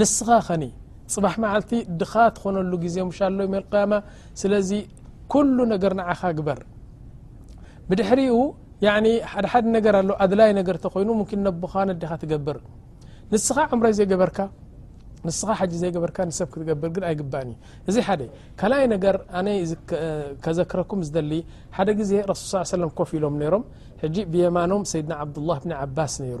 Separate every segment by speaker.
Speaker 1: ንስኻ ኸኒ ጽባሕ መዓልቲ ድኻ ትኾነሉ ግዜ ምሽ ኣሎ ዮመል ቅያማ ስለዚ ኩሉ ነገር ንዓኻ ግበር ብድሕሪኡ ያዕኒ ሓደ ሓደ ነገር ኣሎ ኣድላይ ነገር ተኾይኑ ምኪን ነቦኻ ነዴኻ ትገብር ንስኻ ዕምሮይ ዘይገበርካ ንስኻ ሓጂ ዘይገበርካ ንሰብ ክትገብር ግን ኣይግባእን እዩ እዚ ሓደ ካልኣይ ነገር ኣነ ከዘክረኩም ዝደሊ ሓደ ግዜ ረሱል ስ ሰለም ኮፍ ኢሎም ነይሮም ሕጂ ብየማኖም ሰይድና ዓብዱላህ ብኒ ዓባስ ነይሩ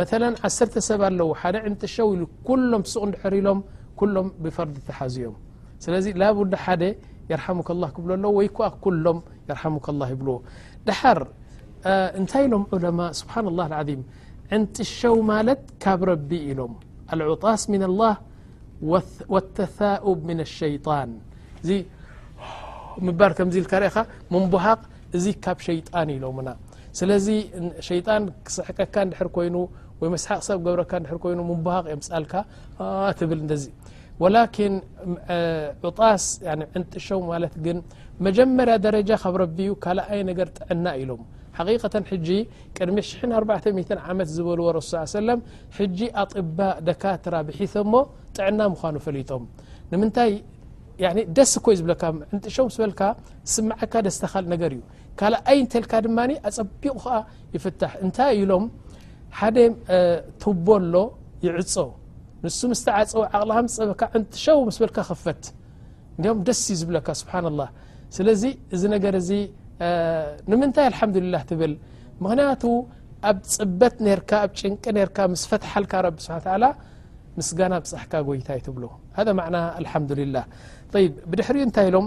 Speaker 1: مثلا عسر سب الو عنتشو كلم سق ر لم كلم بفرد تحزيم ل لب يركالله كل يحمكالله ي ر نت لم علماء سبحان الله العيم عنتشو ملت كب رب لم العطስ من الله والتثاؤب من الشيطان نبሃቕ እዚ ካብ ሸጣን እዩ ኢሎሙና ስለዚ ሸጣን ክስሕቀካ ድር ኮይኑ ወይ መስሓቅ ሰብ ገብረካ ድር ኮይኑ ምቡሃቅ የምፃልካ ትብል ዚ ወላኪን ዑጣስ ዕንጥሾ ማለት ግን መጀመርያ ደረጃ ካብ ረቢዩ ካልኣይ ነገር ጥዕና ኢሎም ሓቂቀተን ሕጂ ቅድሚ ሽን ኣርባዕ ሚትን ዓመት ዝበልዎ ረሱ ሰለም ሕጂ ኣጢባ ደካትራ ብሒቶሞ ጥዕና ምኳኑ ፈሊጦም ንምንታይ ደስ እኮዩ ዝብለካ ዕንጥሾ ምስ በልካ ዝስመዐካ ደስታ ካልእ ነገር እዩ ካልኣይ እንተልካ ድማ ኣፀቢቑ ከዓ ይፍታሕ እንታይ እዩ ኢሎም ሓደ ቱቦ ኣሎ ይዕፆ ንሱ ምስ ተዓፀወ ዓቕልኻ ምስ ፀበካ ዕንቲ ሸው ምስ በልካ ክፈት እንዲም ደስ እዩ ዝብለካ ስብሓን ላህ ስለዚ እዚ ነገር እዚ ንምንታይ ኣልሓምዱልላህ ትብል ምክንያቱ ኣብ ፅበት ነርካ ኣብ ጭንቂ ነርካ ምስ ፈትሓልካ ረቢ ስብሓ ተላ ምስጋና ብፃሕካ ጎይታ እዩ ትብሎ ሃደ ማዕና ኣልሓምዱልላህ ይብ ብድሕሪኡ እንታይ ኢሎም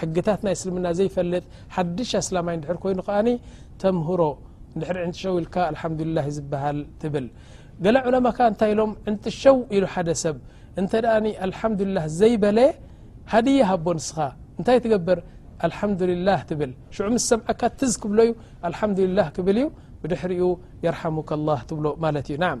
Speaker 1: ሕግታት ናይ እስልምና ዘይፈልጥ ሓድሽ ኣስላማይ እንድሕር ኮይኑ ከኣ ተምህሮ እንድሕር ዕንጥሸው ኢልካ ኣልሓምዱሊላህ እዩ ዝበሃል ትብል ገለ ዑለማ ከኣ እንታይ ኢሎም ዕንጥሸው ኢሉ ሓደ ሰብ እንተ ኣልሓምዱሊላህ ዘይበለ ሃድያ ሃቦ ንስኻ እንታይ ትገብር ኣልሓምዱሊላህ ትብል ሽዑ ምስ ሰምዐካ ትዝ ክብሎ እዩ ኣልሓምዱሊላህ ክብል እዩ ብድሕሪኡ የርሓሙካላህ ትብሎ ማለት እዩ ናም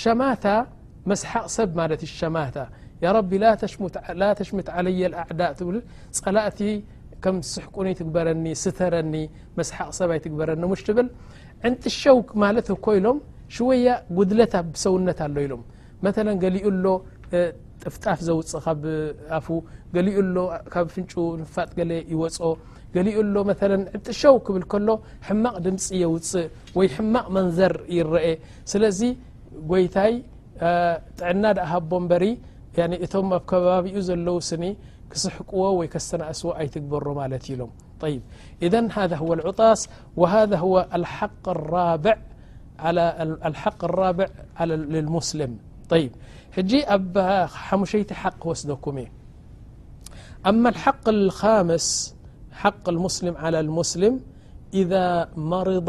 Speaker 1: ሸማታ መስሓቅ ሰብ ማለት እዩ ሸማታ ያረቢ ላተሽምት ዓለየ ኣዕዳእ ትብል ፀላእቲ ከም ስሕቁኒ ትግበረኒ ስተረኒ መስሓቅ ሰብ ኣይትግበረኒ ሙሽ ትብል ዕንጥሸው ማለት እኮ ኢሎም ሽወያ ጉድለት ኣብ ሰውነት ኣሎ ኢሎም መተለን ገሊኡ ኣሎ ጥፍጣፍ ዘውፅእ ካብ ኣፉ ገሊኡ ኣሎ ካብ ፍንጩ ንፋጥ ገለ ይወፆ ገሊኡ ኣሎ መለ ዕንጥሸው ክብል ከሎ ሕማቅ ድምፂ የውፅእ ወይ ሕማቅ መንዘር ይረአ ስለዚ ጎይታይ ጥዕና ድኣሃቦ እበሪ يعني تم أكباب زلو سن كسحقو وي كتنأسوء ي تقبر ملت لم طي إذا هذا هو العطاس وهذا هو قالحق الرابع ىلمسلم طيب جي حمشيت حق وسدكمي أما الحق الخامس حق المسلم على المسلم إذا مرض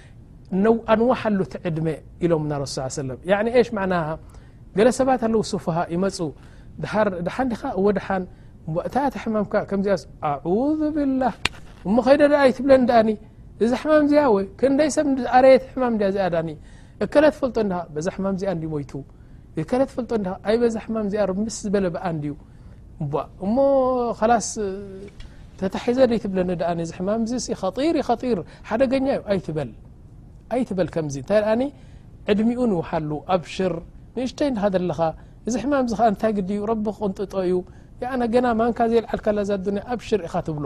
Speaker 1: ኣንዋሓሉ እቲ ዕድመ ኢሎም ና ረሱ ስ ሰለም ያኒ ኤሽ ማዕናሃ ገለ ሰባት ኣለዉ ሱፋሃ ይመፁ ድሓር ድሓን ዲኻ እወ ድሓን እታ እቲ ሕማምካ ከምዚኣስ ኣዑዝ ብላ እሞ ኸይደ ደኣ ይትብለን ደኣኒ እዛ ሕማም እዚኣ ወ ክንደይ ሰብ ኣረየት ሕማም እዲኣ እዚኣ ዳኒ እከለ ትፈልጦ እንድኻ በዛ ሕማም እዚኣ እንዲ ሞይቱ እከለ ትፈልጦ እንድኻ ኣይ በዛ ሕማም እዚኣ ርምስ ዝበለ ብኣ እንድዩ እሞ ላስ ተታሒዘ ዘይትብለኒ ኣ ዚ ሕማም ዚ ጢር ጢር ሓደገኛ እዩ ኣይትበል ኣይትበል ከምዚ እንታይ ኣ ዕድሚኡ ንውሓሉ ኣብሽር ንእሽተይ ን ዘለኻ እዚ ሕማም ዚ ከ እንታይ ግዲ ዩ ረቢ ክቕንጥጦ እዩ ገና ማንካ ዘይልዓልካላ ዛ ኣዱኒያ ኣብሽር ኢኻ ትብሎ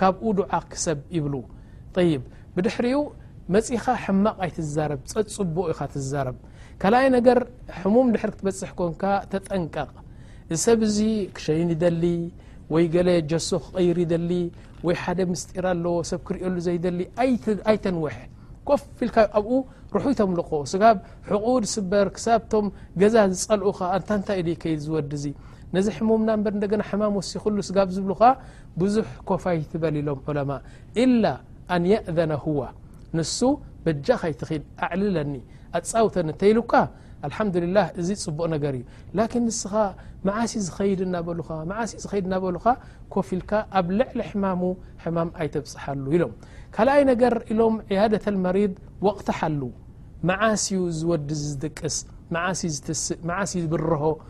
Speaker 1: ካብኡ ዱዓ ክሰብ ይብሉ ጠይብ ብድሕሪኡ መጺኻ ሕማቕ ኣይትዛረብ ጸጽቡቕ ኢኻ ትዛረብ ካልኣይ ነገር ሕሙም ድሕር ክትበጽሕ ኮንካ ተጠንቀቕ እዚ ሰብ እዚ ክሸይን ይደሊ ወይ ገለ ጀሶ ክቐይር ይደሊ ወይ ሓደ ምስጢር ኣለዎ ሰብ ክርእየሉ ዘይደሊ ኣይተንውሕ ኮፍ ኢልካ ኣብኡ ርሑይ ተምልኾ ስጋብ ሕቑኡ ዝስበር ክሳብቶም ገዛ ዝጸልኡኻ ኣንታ እንታይ ዩ ከይድ ዝወዲ እዚ ነዚ ሕሙምና እበር እንደገና ሕማም ወሲክሉ ስጋብ ዝብሉኻ ብዙሕ ኮፍ ኣይትበል ኢሎም ዑለማእ ኢላ ኣን የእዘነ ሁዋ ንሱ በጃኽ ኣይትኺድ ኣዕልለኒ ኣጻውተኒ እንተኢሉካ ኣልሓምዱሊላህ እዚ ጽቡቕ ነገር እዩ ላኪን ንስኻ መዓስ እዩ ዝኸይድ እናበሉኻ መዓስ እዩ ዝኸይድ እናበሉኻ ኮፍ ኢልካ ኣብ ልዕሊ ሕማሙ ሕማም ኣይተብጽሓሉ ኢሎም ካልኣይ ነገር ኢሎም ዕያደተ ልመሪድ ወቕቲ ሓሉ መዓስ እዩ እዚ ወዲ እዚ ዝድቅስ መዓስ እዩ ዝትስእ መዓስ እዩ ዝብርሆ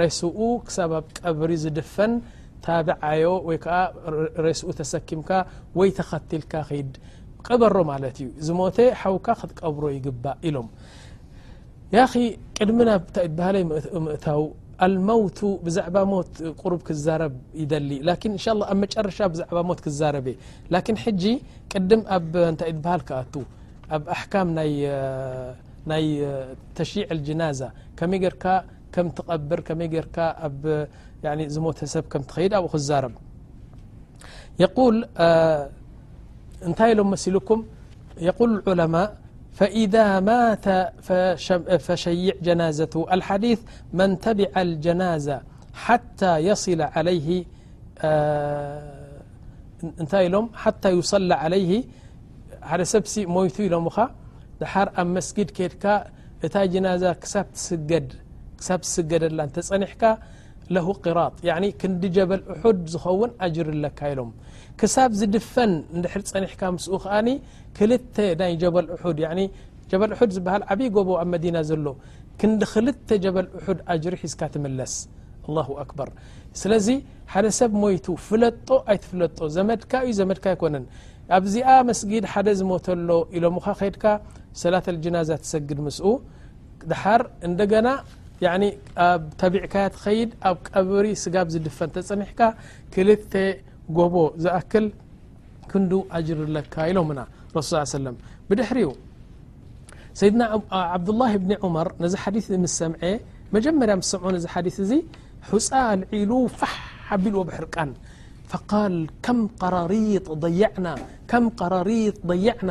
Speaker 1: ሬስኡ ክሳብ ኣብ ቀብሪ ዝድፈን ታብዓዮ ወይ ከዓ ሬስኡ ተሰኪምካ ወይ ተኸትልካ ኺድ ቅበሮ ማለት እዩ ዝሞተ ሓውካ ክትቀብሮ ይግባእ ኢሎም ያ ቅድሚ ናብ ታይ በሃለይ ምእታው ኣልመውቱ ብዛዕባ ሞት ቁሩብ ክዛረብ ይደሊ ላን እንሻ ላ ኣብ መጨረሻ ብዛዕባ ሞት ክዛረብ እየ ላኪን ሕጂ ቅድም ኣብ እንታይ በሃል ክኣቱ ኣብ ኣሕካም ናይ ተሽይዕ ልጅናዛ ከመይ ጌርካ كم تقبر ك مت س ك تخيد زرب نت لم ملكم قول العماء فإذا مات فشيع جنازت الحديث من تبع الجنازة حتى يصل عليه ت لم حتى يصلى عليه حد سبس ميت لم دحر ا مسجد كتك እታ ጅናዛ ክሳብ ትስገድ ክሳብ ትስገደላ እንተጸኒሕካ ለሁ ቅራጥ ያኒ ክንዲ ጀበል ኡሑድ ዝኸውን ኣጅሪ ኣለካ ኢሎም ክሳብ ዝድፈን እንድሕር ጸኒሕካ ምስኡ ከኣኒ ክልተ ናይ ጀበል ኡሑድ ያኒ ጀበል ኡሑድ ዝበሃል ዓብዪ ጎቦ ኣብ መዲና ዘሎ ክንዲ ክልተ ጀበል ኡሑድ ኣጅሪ ሒዝካ ትምለስ ኣላሁ ኣክበር ስለዚ ሓደ ሰብ ሞይቱ ፍለጦ ኣይትፍለጦ ዘመድካ እዩ ዘመድካ ኣይኮነን ኣብዚኣ መስጊድ ሓደ ዝሞተሎ ኢሎምኻ ከድካ ሰላት ኣልጅናዛ ትሰግድ ምስኡ ድሓር እንደገና ተቢዕካያ ትኸይድ ኣብ ቀብሪ ስጋብ ዝድፈን ተጸኒሕካ ክልተ ጎቦ ዝኣክል ክንዱ ኣጅር ኣለካ ኢሎምና ረሱል ስ ሰለም ብድሕሪኡ ሰይድና ዓብዱላህ ብኒ ዑመር ነዚ ሓዲስ ምስ ሰምዐ መጀመርያ ምስ ሰምዖ ነዚ ሓዲስ እዚ ሑፃ ኣልዒሉ ፋሕ ሓቢልዎ ብሕርቃን ፈቃል ከም ቀራሪጥ ضይዕና ከም ቀራሪጥ ضይዕና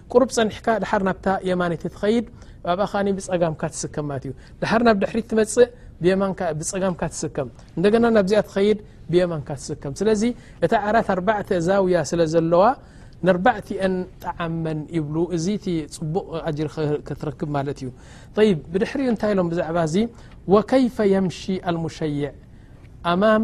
Speaker 1: ቁሩብ ጸኒሕካ ድሓር ናብታ የማነይቲ ትኸይድ ኣብኣ ከኣ ብጸጋምካ ትስከም ማለት እዩ ድሓር ናብ ድሕሪት ትመጽእ ብጸጋምካ ትስከም እንደገና ናብዚኣ ትኸይድ ብየማንካ ትስከም ስለዚ እታ ዓራት ኣርባዕተ ዛውያ ስለ ዘለዋ ነርባዕቲኤን ጠዓመን ይብሉ እዚ እቲ ጽቡቕ ኣጅሪ ክትረክብ ማለት እዩ ይ ብድሕሪኡ እንታይ ኢሎም ብዛዕባ እዚ ወከይፈ የምሺ ኣልሙሸይዕ ኣማም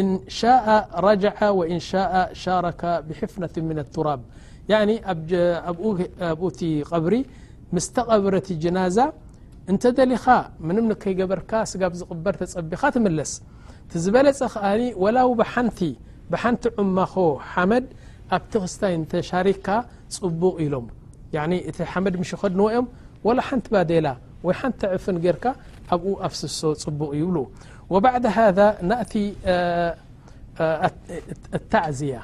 Speaker 1: እንሻእ ረጃዓ ወእንሻእ ሻረካ ብሕፍነት ምነ ቱራብ ያኒ ኣብኡ እቲ ቐብሪ ምስ ተቐብረ እቲ ጅናዛ እንተ ደሊኻ ምንም ንከይገበርካ ስጋብ ዝቕበር ተጸቢኻ ትምለስ እቲ ዝበለጸ ከኣ ወላው ብሓንቲ ብሓንቲ ዑማኾ ሓመድ ኣብቲ ክስታይ እንተ ሻሪካ ጽቡቕ ኢሎም ያኒ እቲ ሓመድ ምሽ ኸድንዎ እዮም ወላ ሓንቲ ባዴላ ወይ ሓንቲ ዕፍን ጌርካ ኣብኡ ኣፍስሶ ጽቡቕ ይብሉ وبعد هذا نأت التعزية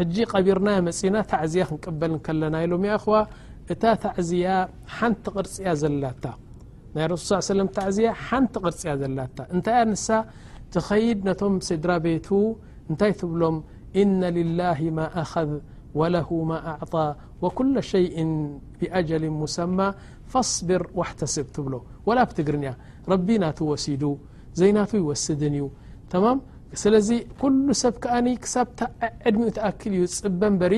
Speaker 1: جي قبرن من تعية نقبللن لم ي خو ت تعزي نت قري لت ي رسل صلى ي س ي نت قري لت نت ن تخيد نتم سدر بت نتي تبلم إن لله ما أخذ وله ما أعطى وكل شيء بأجل مسمى ፈስብር ዋሕተስብ ትብሎ ወላ ብ ትግርኛ ረቢ ናቱ ወሲዱ ዘይናቱ ኣይወስድን እዩ ተማም ስለዚ ኩሉ ሰብ ከኣ ክሳብታ ዕዕድሚኡ ትኣክል እዩ ዝጽበ እምበሪ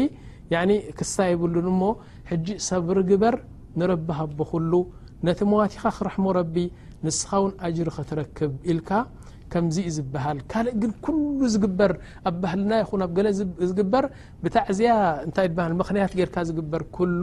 Speaker 1: ክሳ የብሉን እሞ ሕጂ ሰብሪ ግበር ንረቢ ሃቦ ኩሉ ነቲ መዋቲኻ ክርሕሞ ረቢ ንስኻ ውን ኣጅሪ ከትረክብ ኢልካ ከምዚ እዩ ዝበሃል ካልእ ግን ኩሉ ዝግበር ኣብ ባህልና ይኹን ኣብ ገለ ዝግበር ብታዕዝያ እንታይ ይበሃል ምኽንያት ጌርካ ዝግበር ኩሉ